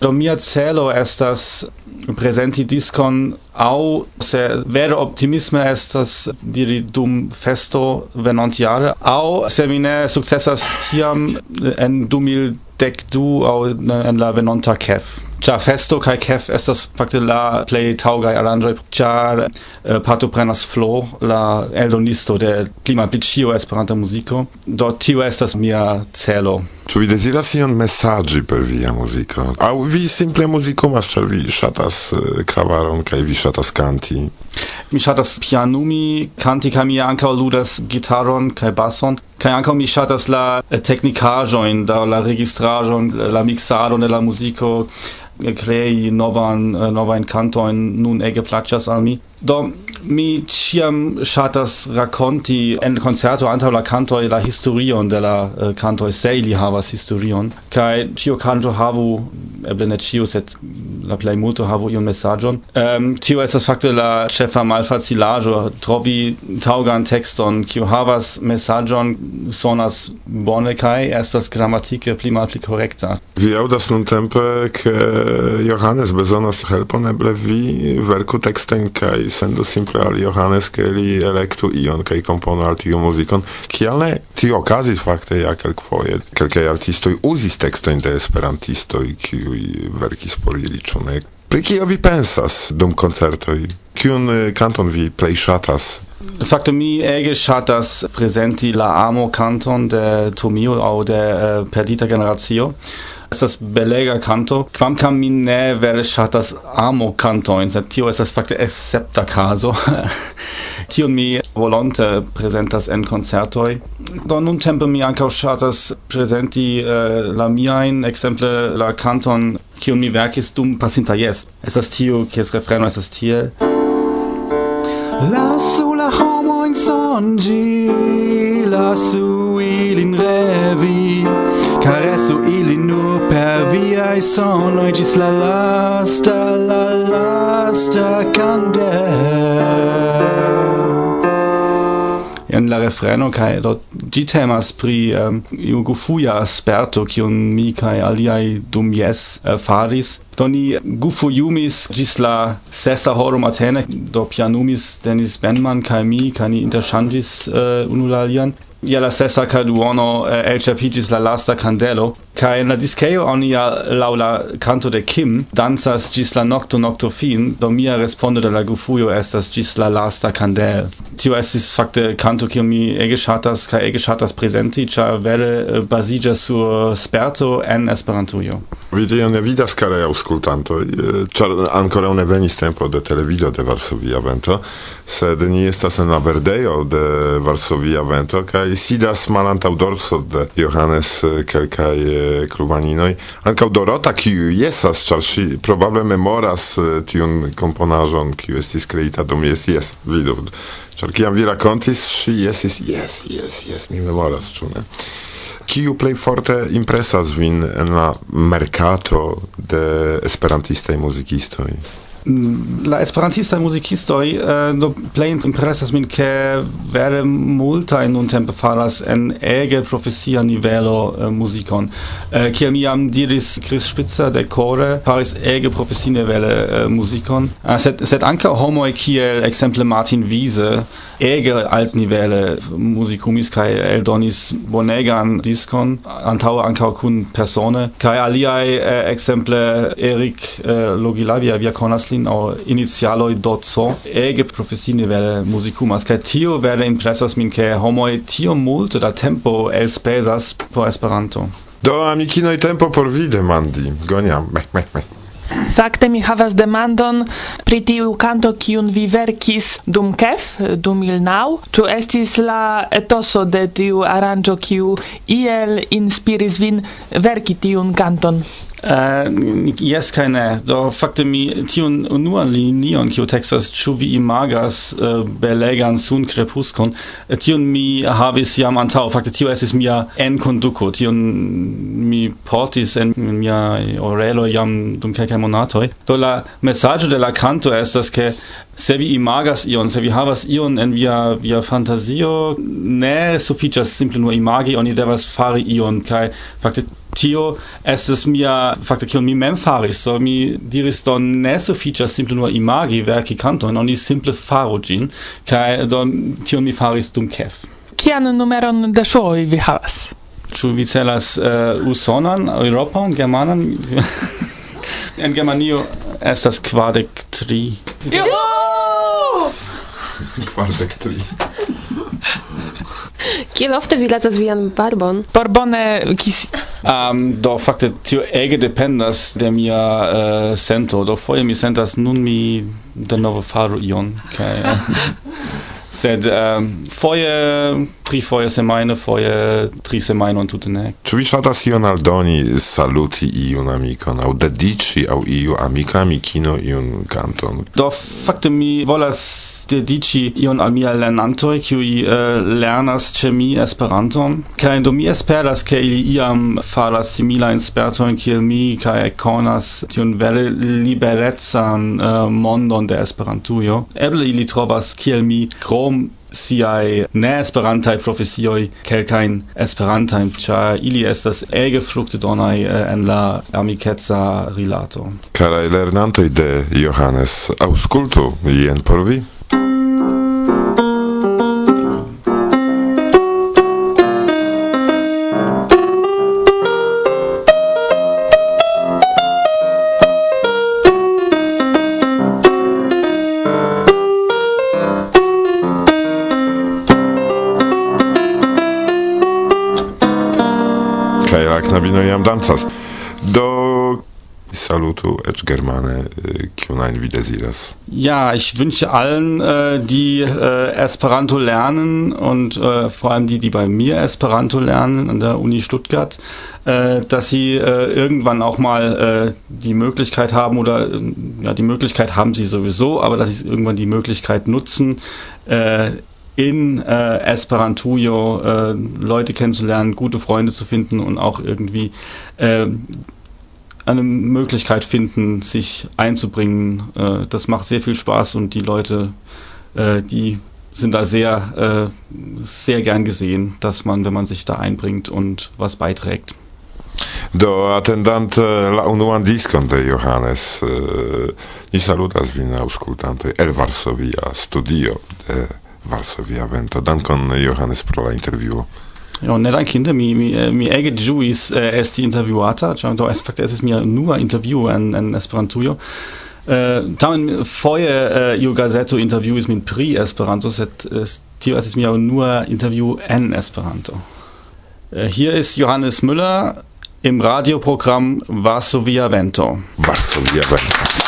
Do mia celo estas presenti discon au se vere optimisme estas diri dum festo venontiare au se mi ne successas tiam en 2012 au en la venonta kef. Ĉar festo kai kef estas fakte la plej taŭgaj aranĝoj uh, pato prenas Flo, la eldonisto de clima malpli Esperanta muziko. Do tio estas mia celo. Ĉu vi deziras ion mesaĝi per via muziko? Aŭ vi simple muzikumas, ĉar vi ŝatas eh, klavaron kaj vi ŝatas kanti? Mi ŝatas pianumi, kanti kaj mi ankaŭ ludas gitaron kaj bason. Kaj ankaŭ mi ŝatas la eh, teknikaĵojn, la registraĵon, la miksadon de la muziko eh, krei novan novajn canto nun ege plaĉas al mi. Do mi ciam shatas raconti en concerto antaŭ la cantoj la historion de la uh, cantoj. Se ili havas historion kaj ĉio canto havu eble ne ĉio sed la plej multo havu iun mesaĝon. Um, tio estas fakte la ĉefa malfacilaĵo trovi taŭgan tekston kiu havas mesaĝon sonas bone kaj estas gramatike pli malpli korekta. Vi aŭdas nuntempe ke Johannes bezonas helpon eble vi verku tekstojn kaj sendu simple al Johannes ke li elektu ion kaj komponu al tiu muzikon. Kial ne tio okazis fakte ja kelkfoje kelkaj artistoj uzis tekstojn de esperantistoj kiuj verkis por ili Ne? Pri kio vi pensas dum koncertoj? Kiun eh, kanton vi plej ŝatas? Fakte mi ege ŝatas prezenti la amo kanton de Tomio aŭ de uh, Perdita Generacio. Estas belega canto, quamcam mi ne vere shatas amo cantoin, sed tio estas fakte excepta caso, tio mi volonte presentas en concertoi. Do nun tempe mi ankaŭ shatas presenti uh, eh, la miain, exemple la canton kiu mi verkis dum pasinta jes. Estas tio, kies refreno estas tie Lasu la homo in sonĝi, lasu ilin revi, caresu ilin nur per via i sono gis la lasta, la lasta kandel en la refreno kai do di temas pri um, iu gufuja sperto kiun mi kai aliai dum yes uh, eh, faris. Do ni gufujumis gis la sesa horo matene do pianumis Denis Benman kai mi kaj ni interŝanĝis eh, uh, unulalian ia la sesa ca duono eh, elchapigis la lasta candelo, ca in la disceo oni ja lau la canto de Kim danzas gis la nocto nocto fin, do mia respondo de la gufuio estas gis la lasta candel. Tio estis facte canto cio mi ege shatas ca ege shatas presenti, ca vele eh, basigia sur eh, sperto en Esperantujo. Vidi, ne vidas care auscultanto, char eh, ancora ne venis tempo de televido de Varsovia Vento, sed ni estas en la verdejo de Varsovia Vento, kaj sidas malanta dorso de Johannes eh, kelkaj eh, klubaninoj. Ankaŭ Dorota kiu jesas ĉar ŝi probable memoras eh, tiun komponaĵon kiu estis kreita dum jes jes vidu. Ĉar kiam vi rakontis ŝi jesis jes jes jes mi memoras ĉu ne? Kiu plej forte impresas vin en la mercato de esperantistaj muzikistoj? La esperantista musicisto uh, eh, do plain impressas min ke vere multa in un tempo faras en ege profesia nivelo uh, musicon. Eh, uh, ke mi am diris Chris Spitzer de core faris ege profesia nivelo uh, musicon. Ah, uh, set set anche homo kiel exemple Martin Wiese ege alt nivele musicumis kai eldonis bonegan discon antau anka kun persone kai aliai uh, exemple Erik uh, Logilavia via conas lin au initialoi dotso ege professine vere musicumas kaj tio vere impressas min ke homoj tio multe da tempo elspezas por Esperanto Do amikino tempo por vi demandi goniam me me me Fakte mi havas demandon pri tiu kanto kiun vi verkis dum kef, dum ilnau. Ĉu estis la etoso de tiu aranĝo kiu iel inspiris vin verki tiun kanton? Uh, yes keine. ne do fakte mi tion unuan linion kio texas, ču vi imagas uh, belegan sun crepuscon, uh, äh, tion mi havis jam antau. fakte tio esis mia enkonduko tion mi portis en mia orelo jam dum kelkai monatoi. do la messaggio de la canto estas ke se vi imagas ion se vi havas ion en via via fantasio, ne suficias simple nur imagi oni devas fari ion kai, fakte tio estes mia fakte kion mi mem faris. So mi diris do ne sufiĉas simple nur imagi verki kanton oni simple faru ĝin kaj do tion mi faris dum kef. Kian numeron da ŝooj vi havas? Ĉu vi celas uh, usonan eŭropan germanan? En germanio estas kvardek tri. Kvardek tri. Kiel ofte vi lasas vian barbon? Borbone kis um, do fakte tio ege dependas de mia uh, sento. Do foje mi sentas nun mi denove faru ion kaj eh, sed um, foje tri foje semajne foje tri semajnon tute ne. Ĉu vi ŝatas ion aldoni saluti iun amikon aŭ dediĉi aŭ iu amika amikino iun kanton? Do fakte mi volas dedici ion al mia lernantoi qui uh, eh, lernas ĉe mi Esperanton kai do mi esperas ke ili iam faras simila in kiel mi kai konas tion vere liberetsan uh, eh, mondon de Esperantujo eble ili trovas kiel mi krom siai ne esperantai profesioi kelkain esperantai, cia ili estas ege fructidonai eh, en la amicetsa rilato. Carai lernantoi de Johannes, auscultu jen por vi. Kai la knabino jam dancas. Do salutu et germane kiu nein vi desiras. Ja, ich wünsche allen, äh, die äh, Esperanto lernen und äh, vor allem die, die bei mir Esperanto lernen an der Uni Stuttgart, dass sie irgendwann auch mal die Möglichkeit haben oder ja, die Möglichkeit haben sie sowieso, aber dass sie irgendwann die Möglichkeit nutzen, in äh, Esperantujo äh, Leute kennenzulernen, gute Freunde zu finden und auch irgendwie äh, eine Möglichkeit finden, sich einzubringen. Äh, das macht sehr viel Spaß und die Leute, äh, die sind da sehr, äh, sehr gern gesehen, dass man, wenn man sich da einbringt und was beiträgt. Do attendant la unuan diskon de Johannes, ni salutas vin auskultantoj el Varsovia studio de Varsovia Vento. Dankon Johannes pro la intervjuo. Jo, ne dankinde, mi, mi, eh, mi ege ĝuis eh, esti intervjuata, ĉar do fakte es mia nua intervjuo en, en Esperantujo. Uh, tamen foje uh, iu gazeto intervjuis min pri Esperanto, sed uh, tio es mia nur intervjuo en Esperanto. Uh, hier ist Johannes Müller im Radioprogramm Varsovia Vento. Varsovia Vento.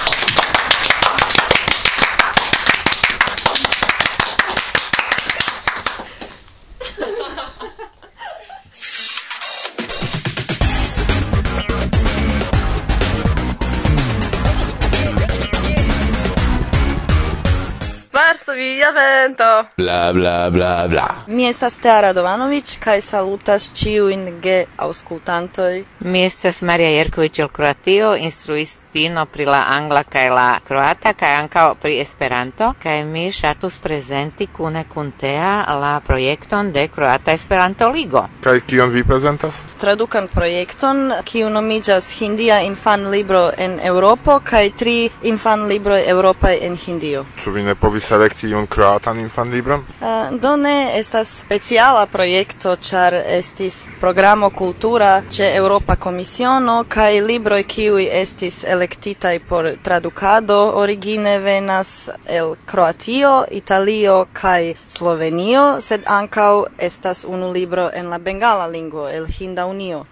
vento. Bla bla bla bla. Mi estas Tea Radovanovic kaj salutas in ge auskultantoj. Mi estas Maria Jerković el Kroatio, instruisto matino pri la angla kaj la kroata kaj ankaŭ pri Esperanto kaj mi ŝatus prezenti kune kun Tea la projekton de Kroata Esperanto Ligo. Kaj kion vi prezentas? Tradukan projekton kiu nomiĝas Hindia infan libro en Eŭropo kaj tri infan libroj eŭropaj en Hindio. Ĉu vi ne povis selekti iun kroatan infan libron? Uh, do ne estas speciala projekto ĉar estis programo kultura ĉe Europa Komisiono kaj libroj kiuj estis elektitaj por tradukado origine venas el Kroatio, Italio kaj Slovenio, sed ankaŭ estas unu libro en la bengala lingvo el Hinda Unio.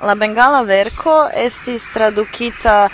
La bengala verko estis tradukita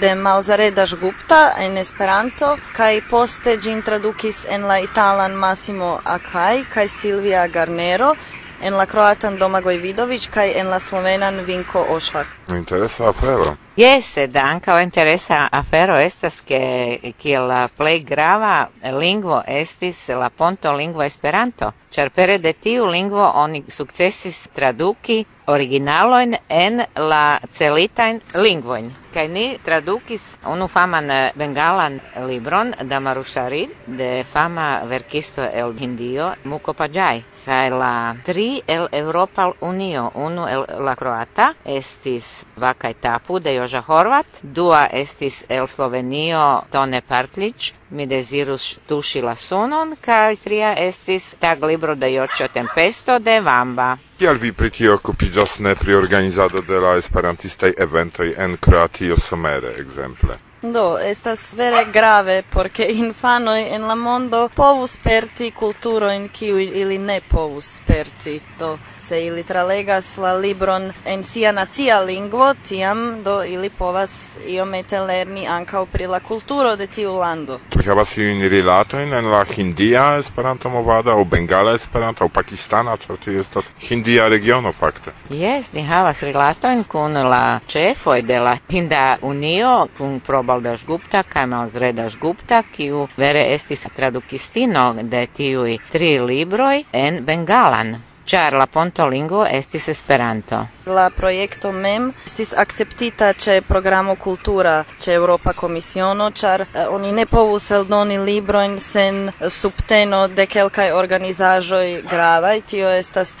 de Malzareda Gupta en Esperanto kaj poste ĝin tradukis en la italan Massimo Akai kaj Silvia Garnero en la kroatan Domagoj Vidović kaj en la slovenan Vinko Ošvak. Interesa afero. Yes, sed anca interesa afero estas ke che la play grava lingvo estis la ponto lingvo Esperanto, Cer pere de tiu lingvo oni sukcesis traduki originaloin en la celitain lingvoin. Kaj ni tradukis unu faman eh, bengalan libron da Marushari de fama verkisto el Hindio Mukopajai. Kaj la tri el Europa Unio, unu el la Kroata estis Vakaj Tapu de Joža Horvat, dua estis el Slovenio Tone Partlić, mi desirus tuŝila sunon, kaj tria estis tag libro de Joĉo Tempesto de Vamba. Kial vi pri tio okupiĝas ne pri organizado de la esperantistaj eventoj en Kroatio somere, ekzemple? Do, estas vere grave, porque infanoi en la mondo povus perti culturoin kiu ili ne povus perti. Do, se ili tralegas la libron en sia nacia lingvo, tiam do ili povas iomete lerni ankaŭ pri la culturo de tiu lando. Tu havas iun rilatoin en la hindia esperanto movada, o bengala esperanto, o pakistana, ĉar tio estas hindia regiono fakte. Yes, ni havas rilatoin kun la ĉefoj de la Hinda Unio, kun proba Baldas Gupta kaj Malzredas Gupta, kiu vere estis tradukistino de tiuj tri libroj en bengalan ĉar la pontolingo estis Esperanto. La projekto mem estis akceptita ĉe programo kultura ĉe Eŭropa Komisiono, ĉar eh, oni ne povus eldoni librojn sen eh, subteno de kelkaj organizaĵoj gravaj. Tio estas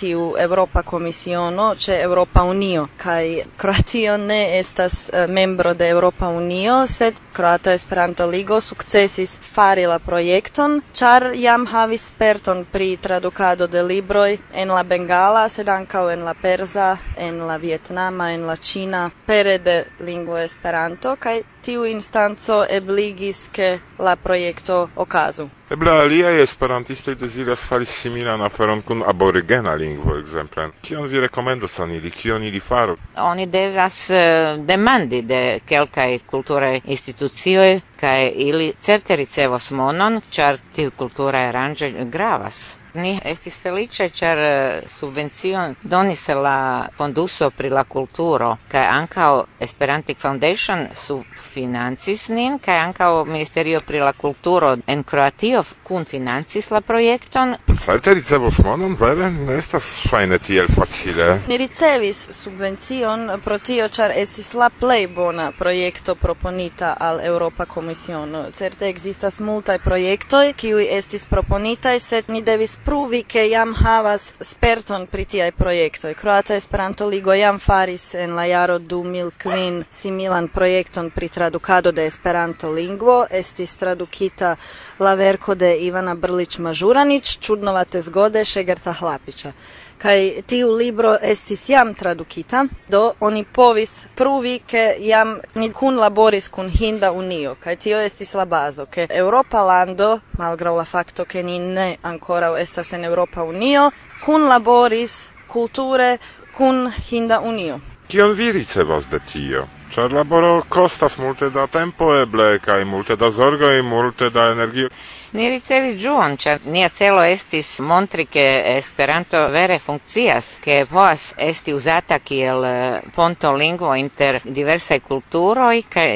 tiu Europa Komisiono ĉe Europa Unio kaj Kroatio ne estas uh, membro de Europa Unio sed Kroata Esperanto Ligo sukcesis fari la projekton ĉar jam havis sperton pri tradukado de libroj en la bengala sed ankaŭ en la persa en la vietnama en la ĉina pere de lingvo Esperanto kaj tiu instanco ebligis ke la projekto okazu. Eble aliaj esperantistoj deziras fari similan aferon kun aborigena lingvo ekzemple. Kion vi rekomendos al ili? Kion ili faru? Oni devas eh, demandi de kelkaj kulturaj institucioj kaj ili certe ricevos monon, ĉar tiu kultura aranĝo gravas. Ni estis felice, ĉar eh, subvencion donis la fonduso pri la kulturo, kaj ankaŭ Esperantic Foundation subfinancis nin, kaj ankaŭ Ministerio pri la kulturo en Kroatio kun financis la projekton. Certe ricevos monon, vere? Ne estas ŝajne tiel facile. Ni ricevis subvencion pro tio, ĉar estis la plej bona projekto proponita al Europa Komisiono. Certe ekzistas multaj projektoj, kiuj estis proponitaj, sed ni devis pruvi ke jam havas sperton pri tiaj projektoj. Kroata Esperanto Ligo jam faris en la jaro 2005 similan projekton pri tradukado de Esperanto lingvo. Estis tradukita la verko de Ivana Brlić Mažuranić, Čudnovate zgode Šegerta Hlapića kai tiu libro estis jam tradukita, do oni povis pruvi ke jam ni kun laboris kun Hinda Unio, kai tio estis la bazo, ke Europa lando, malgraŭ la fakto ke ni ne ankoraŭ estas en Europa Unio, kun laboris kulture kun Hinda Unio. Kion vi ricevas de tio? Ĉar laboro kostas multe da tempo eble kaj multe da zorgo e multe da energio. Ni ricevis ĝuon, ĉar nia celo estis montri ke Esperanto vere funkcias, ke povas esti uzata kiel eh, ponto lingvo inter diversaj kulturoj kaj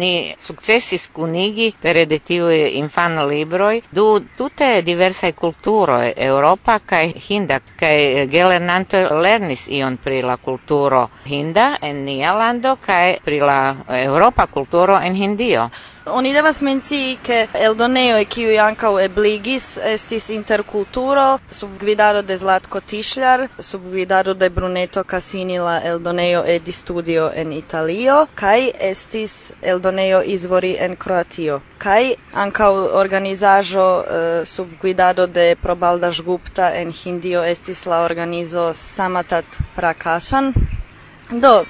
ni sukcesis kunigi pere de tiuj infan libroj du tute diversaj kulturoj Europa kaj Hinda kaj gelernanto lernis ion pri la kulturo Hinda en nia lando kaj pri la Europa kulturo en Hindio. Oni devas mencii, e eldoneoj kiuj ankaŭ ebligis estis interkulturo sub gvidado de Zlatko Tišljar, sub gvidado de Bruneto Cassini la e di Studio en Italio kaj estis eldonejo Izvori en Kroatio kaj ankaŭ organizaĵo uh, sub gvidado de Probaldas Gupta en Hindio estis la organizo Samatat Prakashan. Do,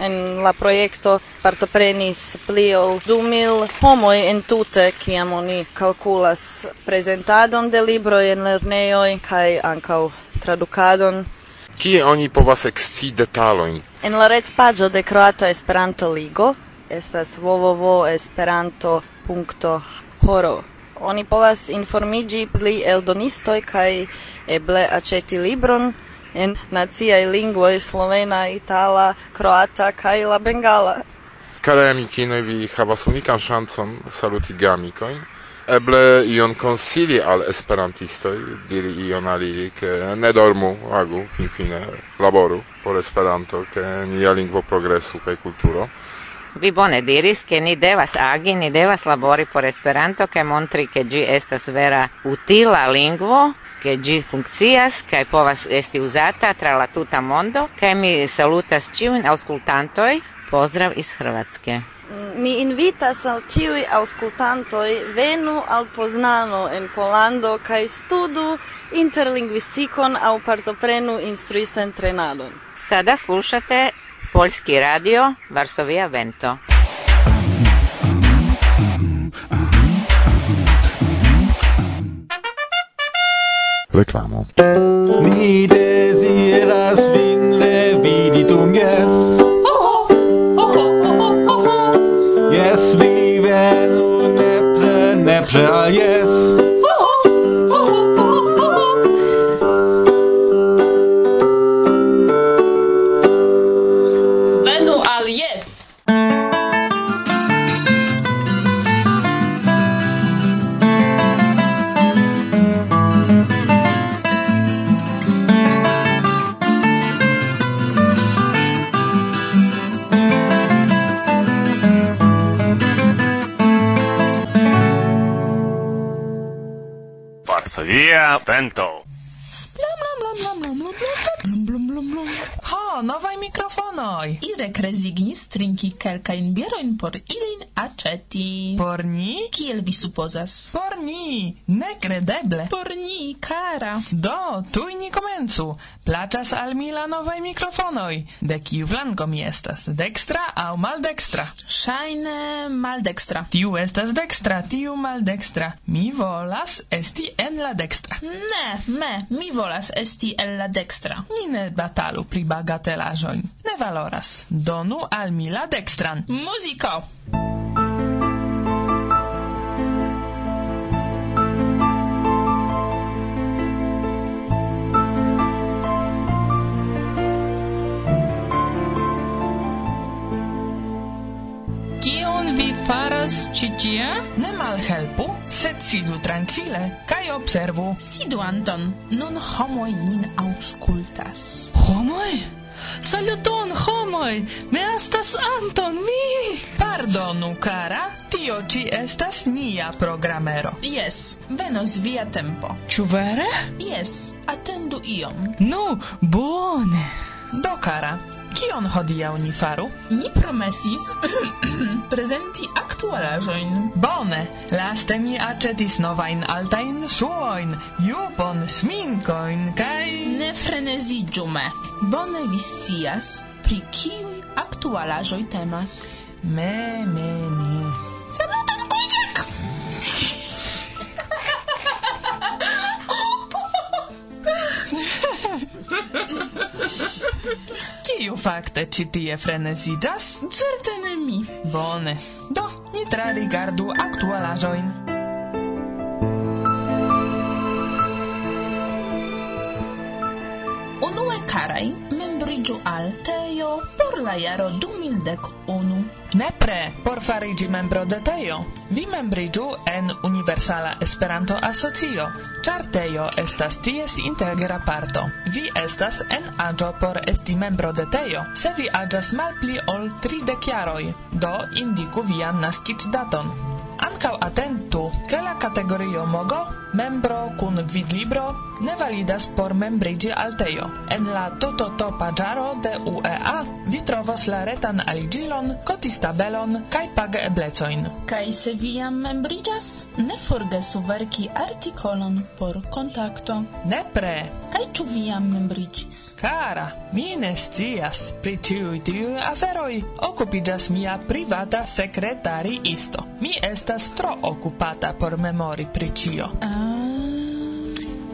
En la projekto partoprenis pli ol du mil homoj entute, kiam oni kalkulas prezentadon de libroj en lernejoj kaj ankaŭ tradukadon. Kie oni povas ekscii detalojn? En la retpaĝo de Kroata Esperanto Ligo estas www.esperanto.horo. Oni povas informiĝi pri eldonistoj kaj eble aĉeti libron en naciaj lingvoj slovena, itala, kroata kaj la bengala. Kare amikinoj, vi havas unikan ŝancon saluti geamikojn. Eble ion konsili al esperantistoj, diri ion aliri, ke ne dormu agu, finfine, laboru por Esperanto, ke nia lingvo progresu kaj kulturo. Vi bone diris che ni devas agi, ni devas labori por Esperanto, che montri che gi estas vera utila lingvo, che gi funkcias po povas esti uzata tra la tuta mondo che mi salutas ĉiujn aŭskultantoj pozdrav iz Hrvatske Mi invitas al ciui aŭskultantoj venu al Poznano en polando kai studu interlingvistikon au partoprenu instruisten trenadon. Sada slušate Polski radio Varsovia Vento. Reklamo. Mi desiras vi Varsovia Vento. blum, blum, blum. Ha, novaj mikrofonoj! Irek rezignis trinki kelkajn bierojn por ilin aceti. Por ni? Kiel vi supozas? Por ni! Nekredeble! Por ni, kara! Do, tuj ni komencu! Plaĉas al mi la novaj mikrofonoj. De kiu flanko mi estas? Dekstra aŭ maldekstra? Ŝajne maldextra. Tiu estas dekstra, tiu maldekstra. Mi volas esti en la dekstra. Ne, me, mi volas esti en la dextra. Ni ne batalu pri bagatelaĵoj. Ne valoras. Donu al mi la dekstran. Muziko! kion vi faras ĉi tie? Ne malhelpu, sed sidu trankvile kaj observu. Sidu, Anton. Nun homoj nin aŭskultas. Homoj? Saluton, homoj! Mi estas Anton, mi! Pardonu, kara, tio ci estas nia programero. Yes, venos via tempo. Ĉu vere? Yes, atendu iom. Nu, bone. Do, kara, Kion hodiaŭ ni faru? Ni promesis prezenti aktualaĵojn. Bone, laste mi aĉetis novajn altajn ŝuojn, jupon, sminkojn kaj... Ne freneziĝu me. Bone vi scias, pri kiuj aktualaĵoj temas. Me, me, me. Saluton! Kiu fakte ĉi tie freneziĝas? Certe ne mi. Bone. Do, ni trarigardu aktualaĵojn. Unue karaj, aliĝu al Tejo por la jaro 2011. Nepre por fariĝi membro de Tejo, vi membriĝu en Universala Esperanto Asocio, ĉar Tejo estas ties integra parto. Vi estas en aĝo por esti membro de Tejo, se vi aĝas malpli ol 30 jaroj, do indiku vian naskiĝdaton. Ankaŭ atentu, ke la kategorio mogo, membro kun gvidlibro, ne validas por membriĝi alteo En la tuto topa de UEA vi trovos la retan aliĝilon, kotistabelon kaj pageeblecojn. Kaj se vi jam membriĝas, ne forgesu verki artikolon por kontakto. Nepre! Kaj ĉu vi jam membriĝis? Kara, mi ne scias. Pri ĉiuj tiuj aferoj okupiĝas mia privata sekretariisto. Mi estas estas tro occupata por memori pri cio. Ah.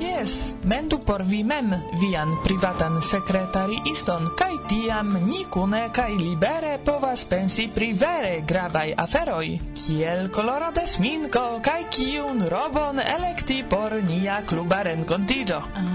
Jes, ah. mendu por vi mem vian privatan sekretariiston, kaj tiam ni kune kaj libere povas pensi pri vere gravaj aferoj, kiel koloro de sminko kaj kiun robon elekti por nia kluba renkontiĝo. Ah.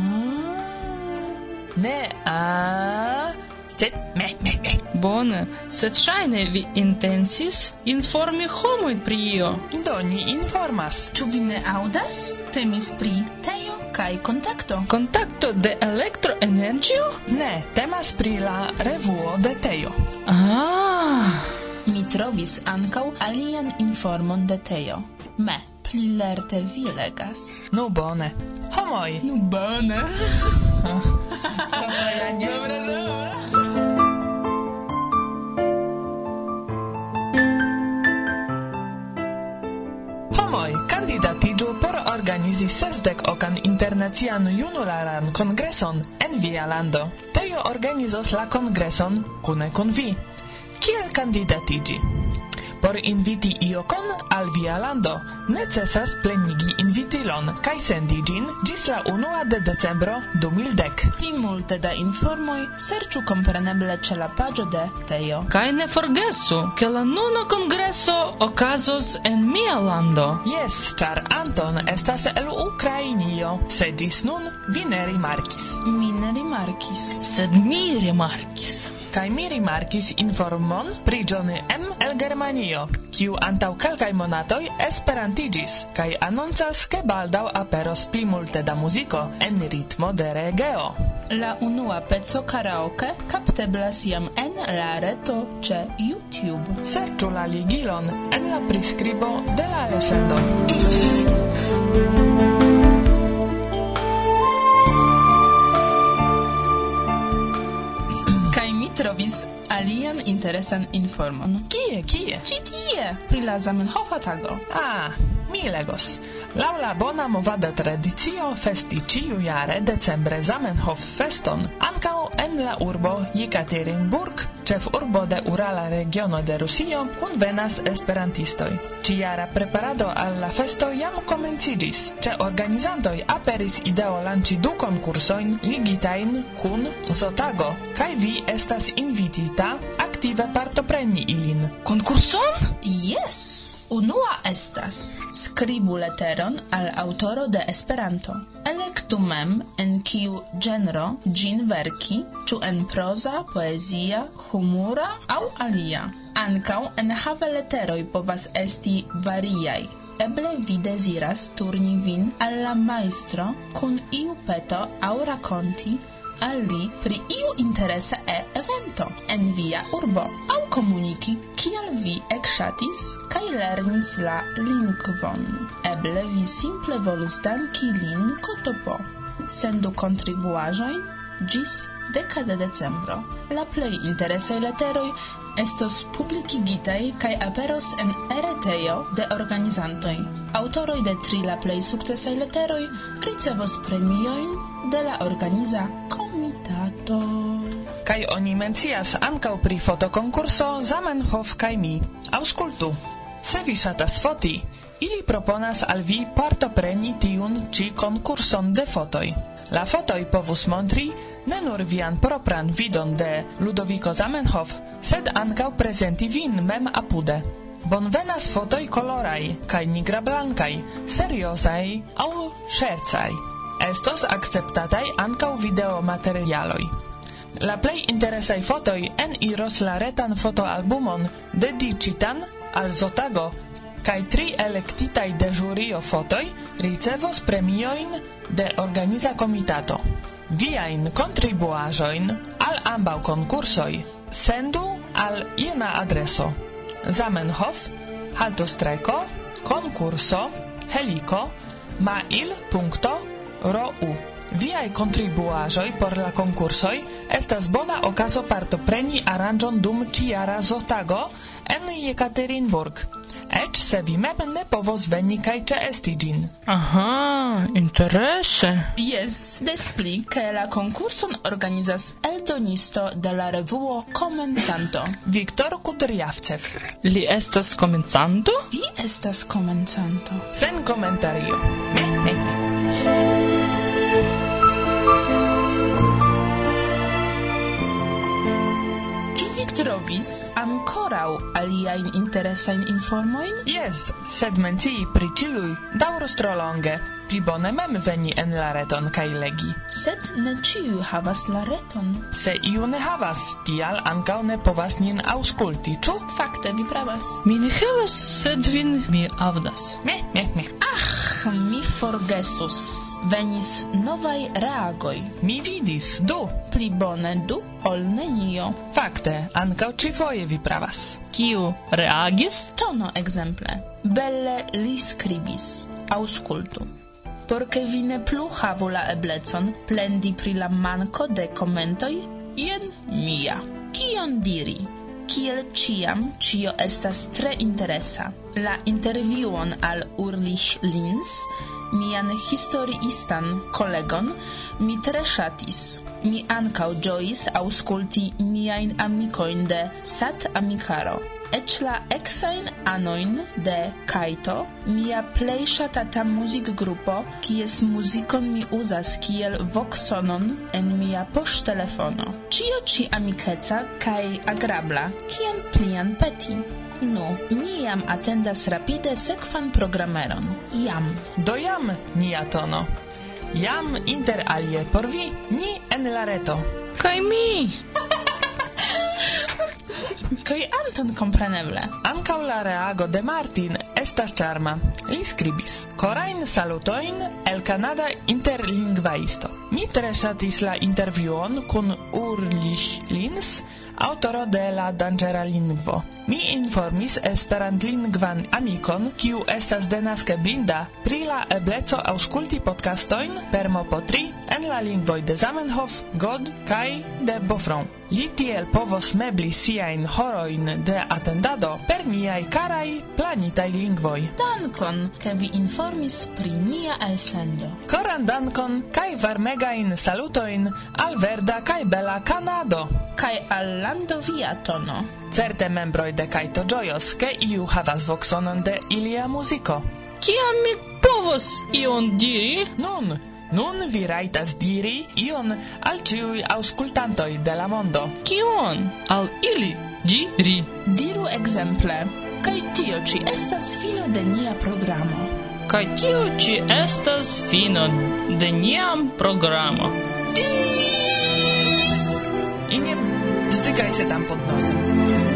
Ne a, sed me, me, me bone, sed ŝajne vi intensis informi homojn pri io. Do ni informas. Ĉu vi ne aŭdas? Temis pri teo kaj kontakto. Kontakto de elektroenergio? Ne, temas pri la revuo de teo. Ah! Mi trovis ankaŭ alian informon de teo. Me pli lerte vi legas. Nu bone. Homoj! Nu bone! Dobra, organizi sesdek okan internacian junularan kongreson en via lando. Tejo organizos la kongreson kune kun vi. Kiel kandidatigi? por inviti iokon al via lando, necesas plenigi invitilon kaj sendi ĝin ĝis la 1 de decembro 2010. Pli multe da informoj serĉu kompreneble ĉe la paĝo de Teo. Kaj ne forgesu, ke la nuna kongreso okazos en mia lando. Jes, ĉar Anton estas el Ukrainio, sed ĝis nun vi ne rimarkis. Mi ne rimarkis. Sed mi rimarkis kai mi rimarkis informon pri John M. el Germanio, kiu antau kelkaj monatoj esperantigis, kai anoncas ke baldaŭ aperos pli multe da muziko en ritmo de regeo. La unua pezzo karaoke kapteblas jam en la reto ĉe YouTube. Serĉu la ligilon en la priskribo de la resendo. trovis alian interesan informon. Kie, kie? Ĉi tie, pri la Zamenhofa tago. Ah, mi legos. Laŭ la bona movada tradicio festi ĉiujare decembre Zamenhof feston ankaŭ en la urbo Jekaterinburg, ĉefurbo de Urala regiono de Rusio, kunvenas esperantistoj. Ciara preparado al la festo jam komenciĝis. Ĉe organizantoj aperis ideo lanĉi du konkursojn ligitajn kun Zotago, kaj vi estas invitita aktive partopreni ilin. Konkurson? Yes! Unua estas skribu leteron al aŭtoro de Esperanto. Elektu mem en kiu genro ĝin verki, ĉu en proza, poezia, humura aŭ alia. Ankaŭ enhave leteroj povas esti variaj. Eble vi deziras turni vin al la majstro kun iu peto aŭ rakonti al li pri iu interesa e-evento en via urbo, au komuniki kiel vi ekŝatis kaj lernis la lingvon. Eble vi simple volus danki lin kotopo. Sendu kontribuaĵojn ĝis deka de decembro. La plej interesaj leteroj estos publikigitaj kaj aperos en retejo de organizantoj. Autoroj de tri la plej sukcesaj leteroj ricevos premiojn de la organiza Esperanto. Kaj oni mencias ankaŭ pri fotokonkurso Zamenhof kaj mi. Aŭskultu. Se vi ŝatas foti, ili proponas al vi partopreni tiun ĉi konkurson de fotoj. La fotoj povus montri ne nur vian propran vidon de Ludovico Zamenhof, sed ankaŭ prezenti vin mem apude. Bonvenas fotoj koloraj kaj nigra blankaj, seriozaj aŭ ŝercaj. Estos acceptataj ankaŭ videomaterialoj. La plej interesaj fotoj eniros la retan fotoalbumon dediĉitan al Zotago kaj tri elektitaj de ĵurio fotoj ricevos premiojn de organiza komitato. Viajn kontribuaĵojn al ambaŭ konkursoj sendu al jena adreso Zamenhof, haltostreko, konkurso, helico, mail.com ROU. Viaj kontribuaĵoj por la concursoi estas bona okazo partopreni aranĝon dum ĉiara zotago en Jekaterinburg. Eĉ se vi mem ne povos veni kaj ĉeesti ĝin. Aha, interese. Jes, des pli, ke la konkurson organizas eldonisto de la revuo Komencanto. Viktor Kutriavcev. Li estas komencanto? Vi estas komencanto. Sen komentario. Mek, mek. trovis ancorau aliaen interesain informoin? Yes, sed mentii pri ciui daurus tro longe. Pli bone mem veni en la reton kai legi. Sed ne ciu havas la reton. Se iu ne havas, tial ancau ne povas nin aŭskulti, ču? Fakte vi pravas. Mi ne havas, sed vin mi avdas. Me, me, me kiam mi forgesus, venis novaj reagoj. Mi vidis du. Pli bone du ol nenio. Fakte, ankaŭ ĉifoje vi pravas. Kiu reagis? Tono ekzemple. Belle li skribis. Aŭskultu por vi ne plu havu la eblecon plendi pri la manco de commentoi, jen mia. Kion diri? Kiel ciam, cio estas tre interesa la interviuon al Urlich Lins, mian historiistan kolegon, mi tre ŝatis. Mi ankaŭ ĝojis aŭskulti miajn amikojn de Sat Amikaro. Eĉ la eksajn anojn de Kaito, mia plej ŝatata muzikgrupo, kies muzikon mi uzas kiel voksonon en mia poŝtelefono. Ĉio ĉi amikeca kaj agrabla, kien plian peti. Nu, ni jam atendas rapide sekvan programeron. Jam. Do jam, nia tono. Jam inter alie por vi, ni en la reto. Kaj mi! Kaj Anton kompreneble. Ankaŭ la reago de Martin estas charma. Li skribis: "Korajn salutojn el Kanada interlingvaisto. Mi tre ŝatis la intervjuon kun Urlich Lins, autoro de La Dangera Lingvo. Mi informis esperantlingvan amikon, kiu estas denaske blinda, pri la ebleco aŭskulti podcastojn per Mopotri en la lingvoj de Zamenhof, God kaj de Bofron. Li tiel povos mebli siajn horojn de atendado per niaj karaj planitaj lingvoj. Dankon, ke vi informis pri nia elsendo. Koran dankon kaj varmegajn salutojn al verda kaj bela Kanado. Kaj al lando via tono. Certe membroj de Kaito ĝojos, ke iu havas voxonon de ilia muziko. Kiam mi povos ion diri? Nun, nun vi raitas diri ion al ciui auscultantoi de la mondo. Kion? Al ili diri? Diru exemple, kaj tio ci estas fino de nia programo. Kaj tio ci estas fino de nia programo. Diris! стыкайся tam pod носом.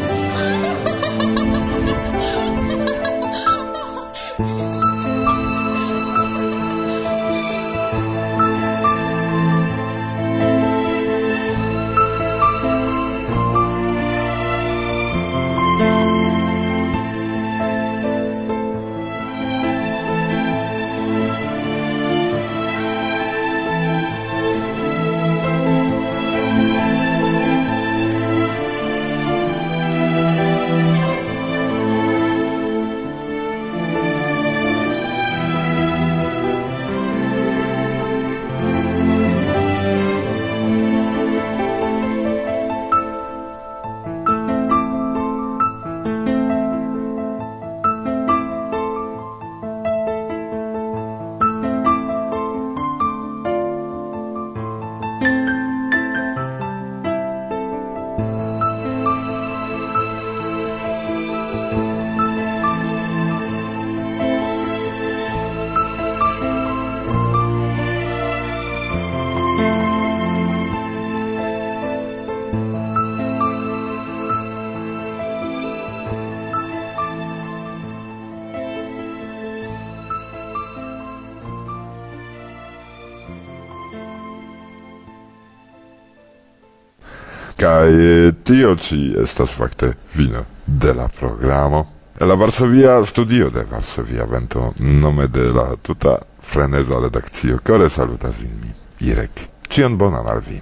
Kai tio ci estas fakte vino de la programo. La Varsovia studio de Varsovia vento nome de la tuta freneza redakcio kore salutas vin mi. Irek. Cion bonan al vi.